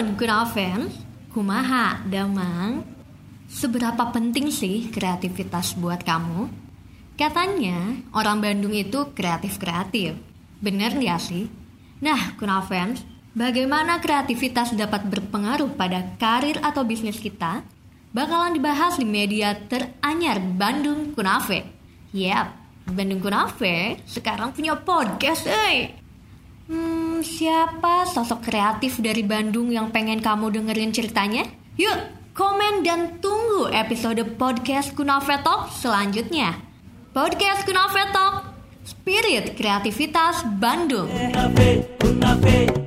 Nun Kunafen, kumaha damang? Seberapa penting sih kreativitas buat kamu? Katanya orang Bandung itu kreatif-kreatif. Bener ya sih? Nah, Kunafens, bagaimana kreativitas dapat berpengaruh pada karir atau bisnis kita? Bakalan dibahas di media teranyar Bandung Kunafe. Yap, Bandung Kunafe sekarang punya podcast, eh. Siapa sosok kreatif dari Bandung yang pengen kamu dengerin ceritanya? Yuk, komen dan tunggu episode podcast Kunafe Talk selanjutnya. Podcast Kunafe Talk, Spirit Kreativitas Bandung. Kunafe, kunafe,